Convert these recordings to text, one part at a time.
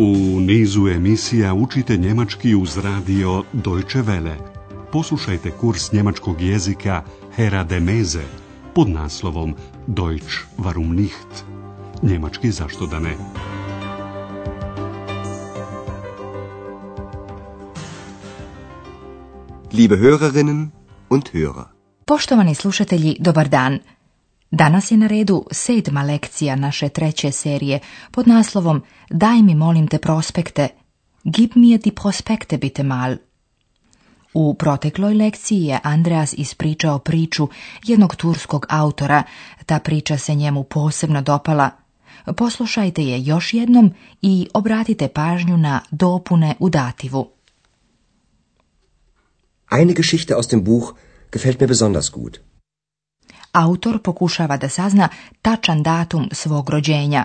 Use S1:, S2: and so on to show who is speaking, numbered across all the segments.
S1: U nizu emisija učite njemački uz radio Deutsche Welle. Poslušajte kurs njemačkog jezika Hera de Meze pod naslovom Deutsch warum nicht? Njemački zašto da ne?
S2: Liebe Hörerinnen und Hörer.
S3: Poštovani slušatelji, dobar dan. Danas je na redu sedma lekcija naše treće serije pod naslovom Daj mi molim te prospekte. Gib mi je ti prospekte bite mal. U protekloj lekciji je Andreas ispričao priču jednog turskog autora. Ta priča se njemu posebno dopala. Poslušajte je još jednom i obratite pažnju na dopune u dativu.
S2: Eine Geschichte aus dem Buch gefällt mir besonders gut
S3: autor pokušava da sazna tačan datum svog rođenja.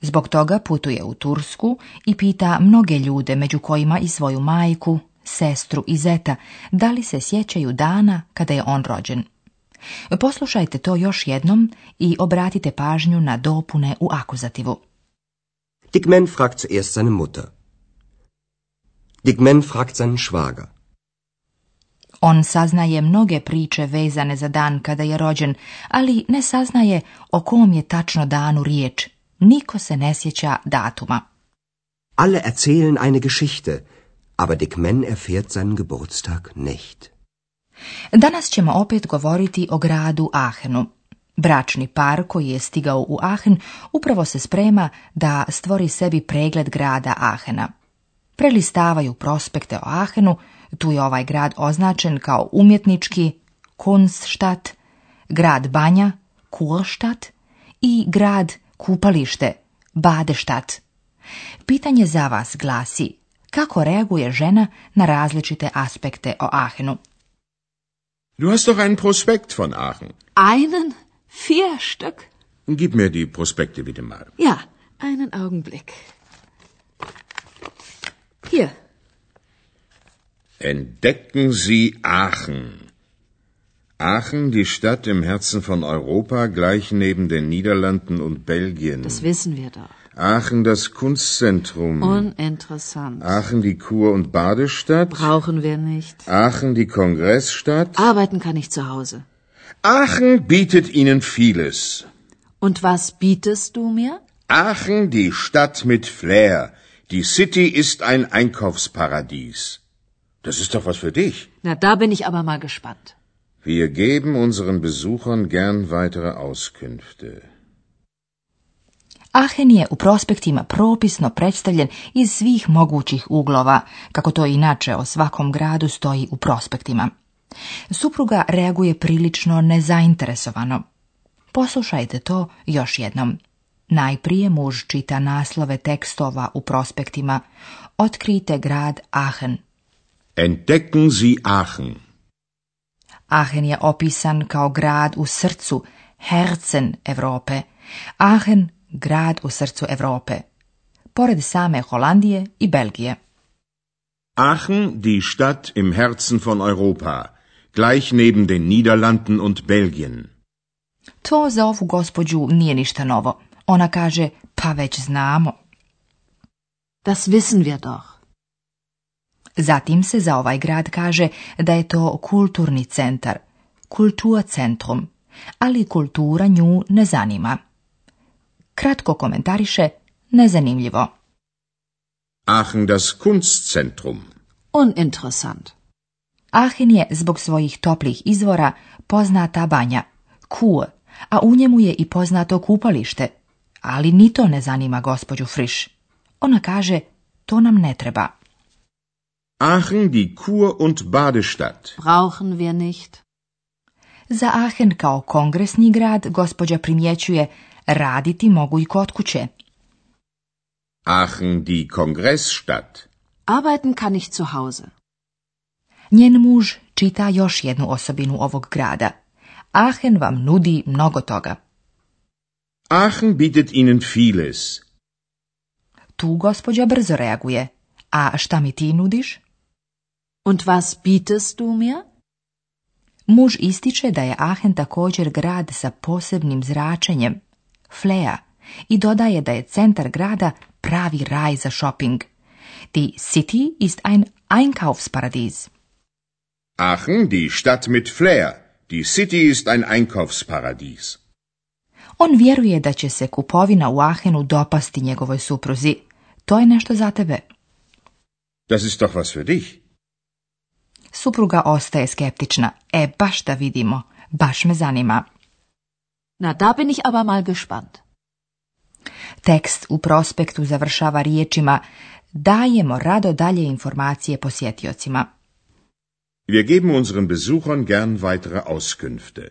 S3: Zbog toga putuje u Tursku i pita mnoge ljude, među kojima i svoju majku, sestru i zeta, da li se sjećaju dana kada je on rođen. Poslušajte to još jednom i obratite pažnju na dopune u akuzativu.
S2: Digmen fragt zuerst seine Mutter. fragt seinen Schwager.
S3: On saznaje mnoge priče vezane za dan kada je rođen, ali ne saznaje o kom je tačno danu riječ. Niko se ne sjeća datuma.
S2: Alle erzählen eine Geschichte, aber Dick Men erfährt seinen Geburtstag nicht.
S3: Danas ćemo opet govoriti o gradu Ahenu. Bračni par koji je stigao u Ahen upravo se sprema da stvori sebi pregled grada Ahena. Prelistavaju prospekte o Ahenu, tu je ovaj grad označen kao umjetnički Kunststadt, grad banja Kurstadt i grad kupalište Badeštat. Pitanje za vas glasi kako reaguje žena na različite aspekte o Aachenu?
S4: Du hast doch einen Prospekt von Aachen.
S5: Einen? Vier Stück?
S4: Gib mir die Prospekte bitte mal.
S5: Ja, einen Augenblick. Hier.
S4: Entdecken Sie Aachen. Aachen, die Stadt im Herzen von Europa, gleich neben den Niederlanden und Belgien.
S5: Das wissen wir doch.
S4: Aachen, das Kunstzentrum.
S5: Uninteressant.
S4: Aachen, die Kur- und Badestadt.
S5: Brauchen wir nicht.
S4: Aachen, die Kongressstadt.
S5: Arbeiten kann ich zu Hause.
S4: Aachen bietet Ihnen vieles.
S5: Und was bietest du mir?
S4: Aachen, die Stadt mit Flair. Die City ist ein Einkaufsparadies. Das ist doch was für dich.
S5: Na, da bin ich aber mal gespannt.
S4: Wir geben unseren Besuchern gern weitere Auskünfte.
S3: Ahen je u prospektima propisno predstavljen iz svih mogućih uglova, kako to inače o svakom gradu stoji u prospektima. Supruga reaguje prilično nezainteresovano. Poslušajte to još jednom. Najprije muž čita naslove tekstova u prospektima. Otkrijte grad Ahen.
S4: Entdecken Sie Aachen.
S3: Aachen je opisan kao grad u srcu, hercen Europe. Aachen, grad u srcu Europe. Pored same Holandije i Belgije.
S4: Aachen, die Stadt im Herzen von Europa, gleich neben den Niederlanden und Belgien.
S5: To za ovu gospođu nije ništa novo. Ona kaže, pa već znamo. Das wissen wir doch.
S3: Zatim se za ovaj grad kaže da je to kulturni centar, kulturcentrum, ali kultura nju ne zanima. Kratko komentariše, nezanimljivo.
S4: Aachen das Kunstzentrum.
S3: Uninteressant. Aachen je zbog svojih toplih izvora poznata banja, Kur, a u njemu je i poznato kupalište, ali ni to ne zanima gospođu Friš. Ona kaže, to nam ne treba.
S4: Aachen, die Kur- und Badestadt.
S5: Brauchen wir nicht.
S3: Za Aachen kao kongresni grad gospođa primjećuje raditi mogu i kod kuće.
S4: Aachen, die Kongressstadt.
S5: Arbeiten kann ich zu Hause.
S3: Njen muž čita još jednu osobinu ovog grada. Aachen vam nudi mnogo toga.
S4: Aachen bietet ihnen vieles.
S5: Tu gospođa brzo reaguje. A šta mi ti nudiš? Und was bietest du mir?
S3: Muž ističe da je Aachen također grad sa posebnim zračenjem, flea, i dodaje da je centar grada pravi raj za shopping. Die City ist ein Einkaufsparadies.
S4: Aachen, die Stadt mit Flair. Die City ist ein Einkaufsparadies.
S3: On vjeruje da će se kupovina u Aachenu dopasti njegovoj supruzi. To je nešto za tebe.
S4: Das ist doch was für dich.
S3: Supruga ostaje skeptična. E, baš da vidimo. Baš me zanima.
S5: Na da bin ich aber mal gespannt.
S3: Tekst u prospektu završava riječima Dajemo rado dalje informacije posjetiocima.
S4: Wir geben unseren Besuchern gern weitere Auskünfte.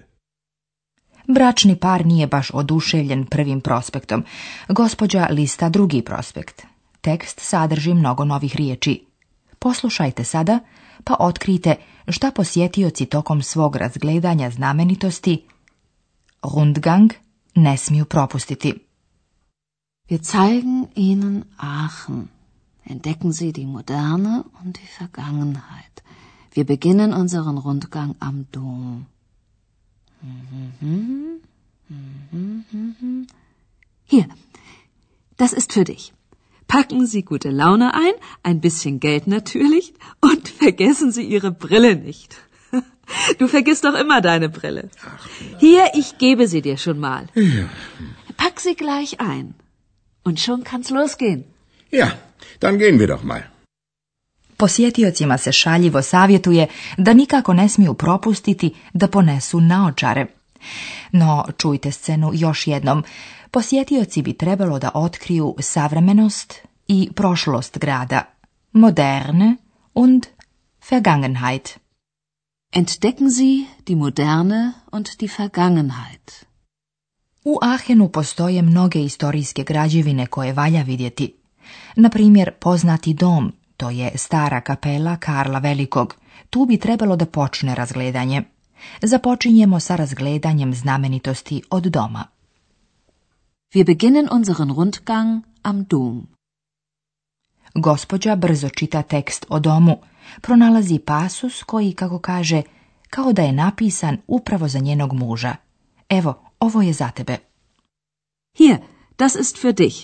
S3: Bračni par nije baš oduševljen prvim prospektom. Gospođa lista drugi prospekt. Tekst sadrži mnogo novih riječi. Poslušajte sada pa otkrite šta posjetioci tokom svog razgledanja znamenitosti Rundgang ne smiju propustiti.
S5: Wir zeigen Ihnen Aachen. Entdecken Sie die Moderne und die Vergangenheit. Wir beginnen unseren Rundgang am Dom. Mhm. Mhm. Mhm. Hier, das ist für dich. Packen Sie gute Laune ein, ein bisschen Geld natürlich und vergessen Sie Ihre Brille nicht. Du vergisst doch immer deine Brille. Hier, ich gebe sie dir schon mal. Pack sie gleich ein. Und schon kann's losgehen.
S4: Ja, dann gehen wir doch mal.
S3: Posjetiocima se šaljivo savjetuje da nikako ne smiju propustiti da ponesu naočare. No, čujte scenu još jednom. Posjetioci bi trebalo da otkriju savremenost i prošlost grada. Moderne und Vergangenheit.
S5: Entdecken Sie die Moderne und die Vergangenheit.
S3: U Ahenu postoje mnoge istorijske građevine koje valja vidjeti. Na primjer, poznati dom, to je stara kapela Karla Velikog. Tu bi trebalo da počne razgledanje. Započinjemo sa razgledanjem znamenitosti od doma.
S5: Wir beginnen unseren Rundgang am Dom.
S3: Gospođa brzo čita tekst o domu, pronalazi pasus koji, kako kaže, kao da je napisan upravo za njenog muža. Evo, ovo je za tebe.
S5: Hier, das ist für dich.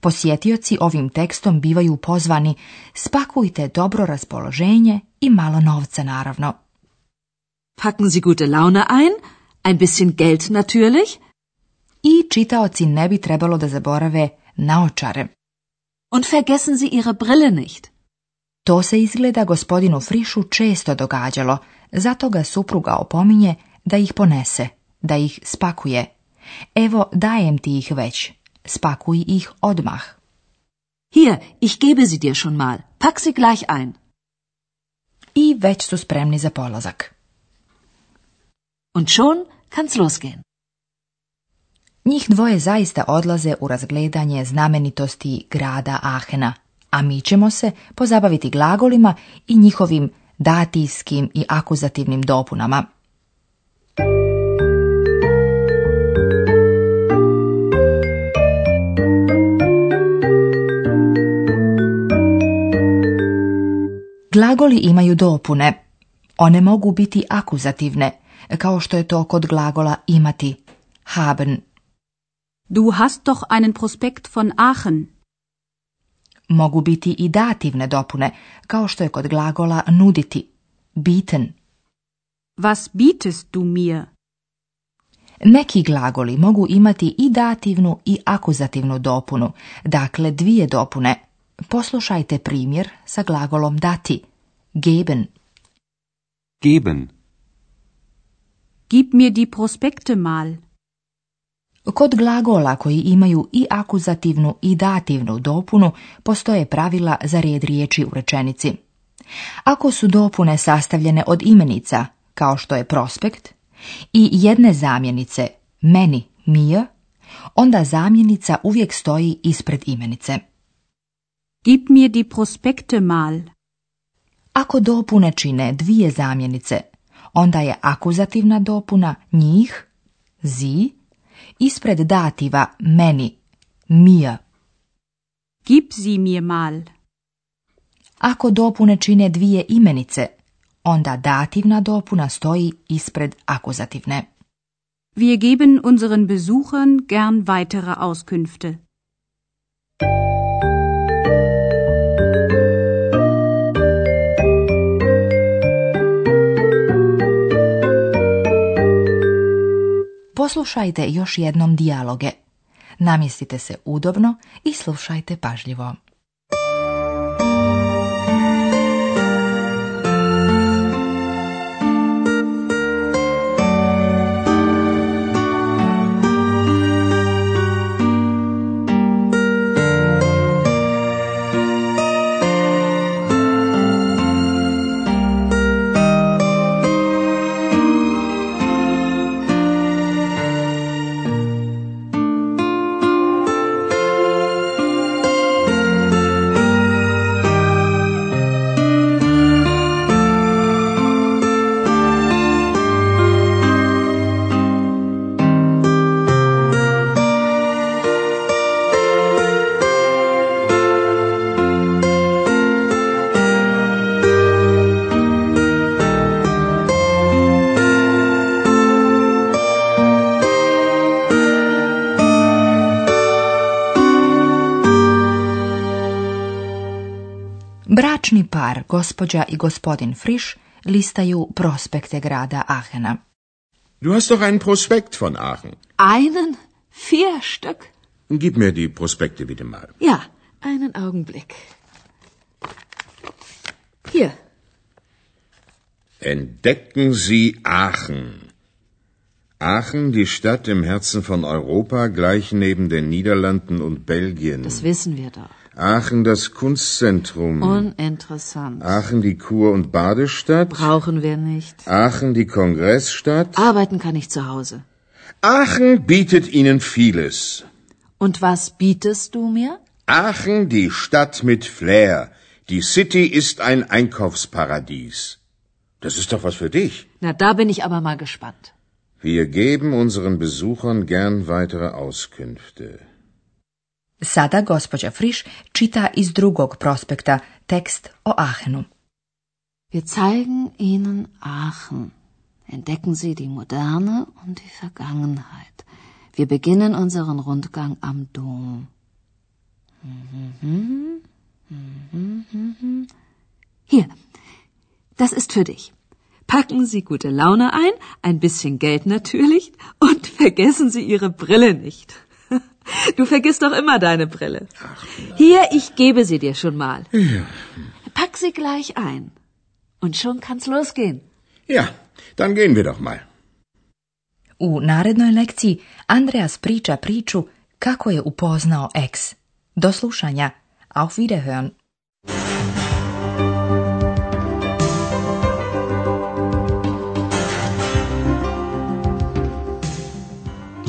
S3: Posjetioci ovim tekstom bivaju pozvani spakujte dobro raspoloženje i malo novca naravno.
S5: Packen Sie gute Laune ein, ein bisschen Geld natürlich.
S3: I čitaoci ne bi trebalo da zaborave naočare.
S5: Und vergessen Sie Ihre Brille nicht.
S3: To se izgleda gospodinu Frišu često događalo, zato ga supruga opominje da ih ponese, da ih spakuje. Evo, dajem ti ih već. Spakuj ih odmah.
S5: Hier, ich gebe sie dir schon mal. Pack sie gleich ein.
S3: I već su spremni za polazak.
S5: Und schon kann's losgehen.
S3: Njih dvoje zaista odlaze u razgledanje znamenitosti grada Ahena, a mi ćemo se pozabaviti glagolima i njihovim datijskim i akuzativnim dopunama. Glagoli imaju dopune. One mogu biti akuzativne, kao što je to kod glagola imati, haben.
S5: Du hast doch einen Prospekt von Aachen.
S3: Mogu biti i dativne dopune, kao što je kod glagola nuditi, biten.
S5: Was bietest du mir?
S3: Neki glagoli mogu imati i dativnu i akuzativnu dopunu, dakle dvije dopune. Poslušajte primjer sa glagolom dati, geben.
S4: Geben.
S5: Gib mir die prospekte mal.
S3: Kod glagola koji imaju i akuzativnu i dativnu dopunu postoje pravila za red riječi u rečenici. Ako su dopune sastavljene od imenica, kao što je prospekt, i jedne zamjenice, meni, mir, onda zamjenica uvijek stoji ispred imenice.
S5: Gib mir die prospekte mal.
S3: Ako dopune čine dvije zamjenice, Onda je akuzativna dopuna njih, zi, ispred dativa meni, mija.
S5: Gib sie mir mal.
S3: Ako dopune čine dvije imenice, onda dativna dopuna stoji ispred akuzativne.
S5: Wir geben unseren Besuchern gern weitere Auskünfte.
S3: Poslušajte još jednom dijaloge. Namjestite se udobno i slušajte pažljivo. Kućni par, gospođa i gospodin Frisch, listaju prospekte grada Aachena.
S4: Du hast doch einen Prospekt von Aachen.
S5: Einen? Vier Stück?
S4: Gib mir die Prospekte bitte mal.
S5: Ja, einen Augenblick. Hier.
S4: Entdecken Sie Aachen. Aachen, die Stadt im Herzen von Europa, gleich neben den Niederlanden und Belgien.
S5: Das wissen wir doch.
S4: Aachen das Kunstzentrum.
S5: Uninteressant.
S4: Aachen die Kur- und Badestadt.
S5: Brauchen wir nicht.
S4: Aachen die Kongressstadt.
S5: Arbeiten kann ich zu Hause.
S4: Aachen bietet Ihnen vieles.
S5: Und was bietest du mir?
S4: Aachen die Stadt mit Flair. Die City ist ein Einkaufsparadies. Das ist doch was für dich.
S5: Na, da bin ich aber mal gespannt.
S4: Wir geben unseren Besuchern gern weitere Auskünfte.
S3: Sada gospođa Frisch čita iz drugog prospekta tekst o Aachenu.
S5: Wir zeigen Ihnen Aachen. Entdecken Sie die Moderne und die Vergangenheit. Wir beginnen unseren Rundgang am Dom. Hier, das ist für dich. Packen Sie gute Laune ein, ein bisschen Geld natürlich und vergessen Sie Ihre Brille nicht. Du vergisst doch immer deine Brille. Hier, ich gebe sie dir schon mal. Pack sie gleich ein. Und schon kann's losgehen.
S4: Ja, dann gehen wir doch mal.
S3: U narednoj lekciji Andreas priča priču kako je upoznao ex. Do slušanja. Auf Wiederhören.